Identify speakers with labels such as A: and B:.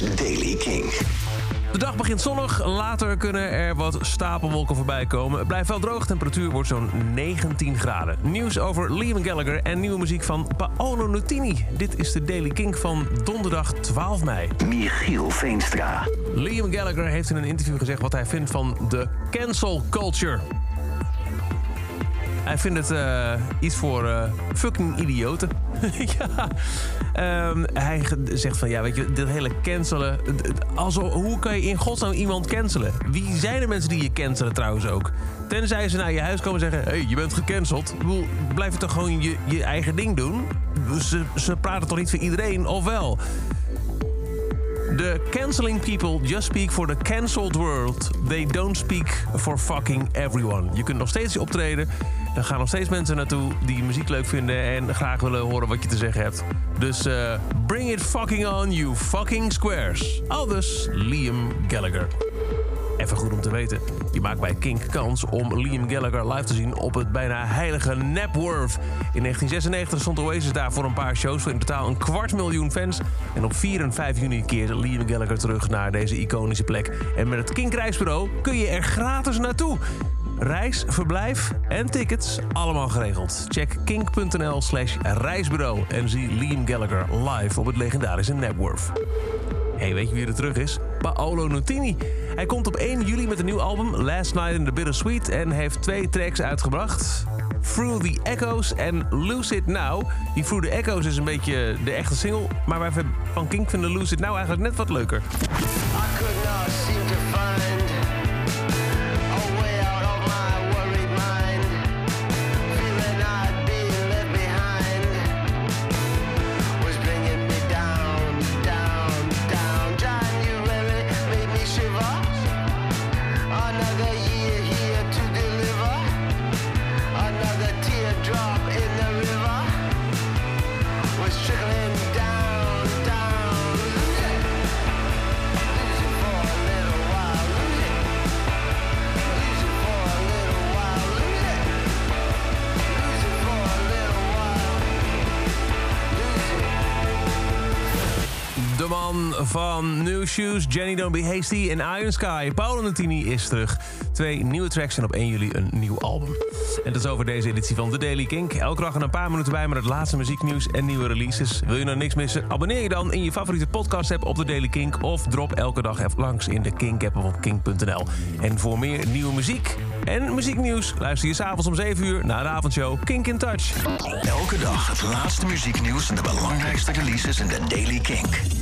A: is Daily King.
B: De dag begint zonnig, later kunnen er wat stapelwolken voorbij komen. Het blijft wel droog, temperatuur wordt zo'n 19 graden. Nieuws over Liam Gallagher en nieuwe muziek van Paolo Nutini. Dit is de Daily King van donderdag 12 mei.
A: Michiel Veenstra.
B: Liam Gallagher heeft in een interview gezegd wat hij vindt van de cancel culture. Hij vindt het eh, iets voor eh, fucking idioten. ja. Ehm, hij zegt van, ja, weet je, dit hele cancelen... Also, hoe kan je in godsnaam iemand cancelen? Wie zijn de mensen die je cancelen trouwens ook? Tenzij ze naar je huis komen en zeggen... hey, je bent gecanceld. Ik bedoel, blijf je toch gewoon je, je eigen ding doen? Ze, ze praten toch niet voor iedereen, of wel? The canceling people just speak for the cancelled world. They don't speak for fucking everyone. Je kunt nog steeds optreden. Er gaan nog steeds mensen naartoe die muziek leuk vinden en graag willen horen wat je te zeggen hebt. Dus eh, bring it fucking on, you fucking squares. Aldus Liam Gallagher. Even goed om te weten. Je maakt bij Kink kans om Liam Gallagher live te zien op het bijna heilige Napworth. In 1996 stond Oasis daar voor een paar shows voor in totaal een kwart miljoen fans. En op 4 en 5 juni keert Liam Gallagher terug naar deze iconische plek. En met het Kink Reisbureau kun je er gratis naartoe. Reis, verblijf en tickets allemaal geregeld. Check kink.nl slash reisbureau en zie Liam Gallagher live op het legendarische Napworth. Weet je wie er terug is? Paolo Nutini. Hij komt op 1 juli met een nieuw album, Last Night in the Bittersweet... en heeft twee tracks uitgebracht. Through the Echoes en Lucid Now. Die Through the Echoes is een beetje de echte single... maar wij van Kink vinden Lucid Now eigenlijk net wat leuker. De man van New Shoes, Jenny Don't Be Hasty en Iron Sky. Paolo Nutini is terug. Twee nieuwe tracks en op 1 juli een nieuw album. En dat is over deze editie van The Daily Kink. Elke dag een paar minuten bij met het laatste muzieknieuws en nieuwe releases. Wil je nou niks missen? Abonneer je dan in je favoriete podcast app op The Daily Kink... of drop elke dag even langs in de Kink-app op kink.nl. En voor meer nieuwe muziek en muzieknieuws... luister je s'avonds om 7 uur naar de avondshow Kink in Touch.
A: Elke dag het laatste muzieknieuws en de belangrijkste releases in de Daily Kink.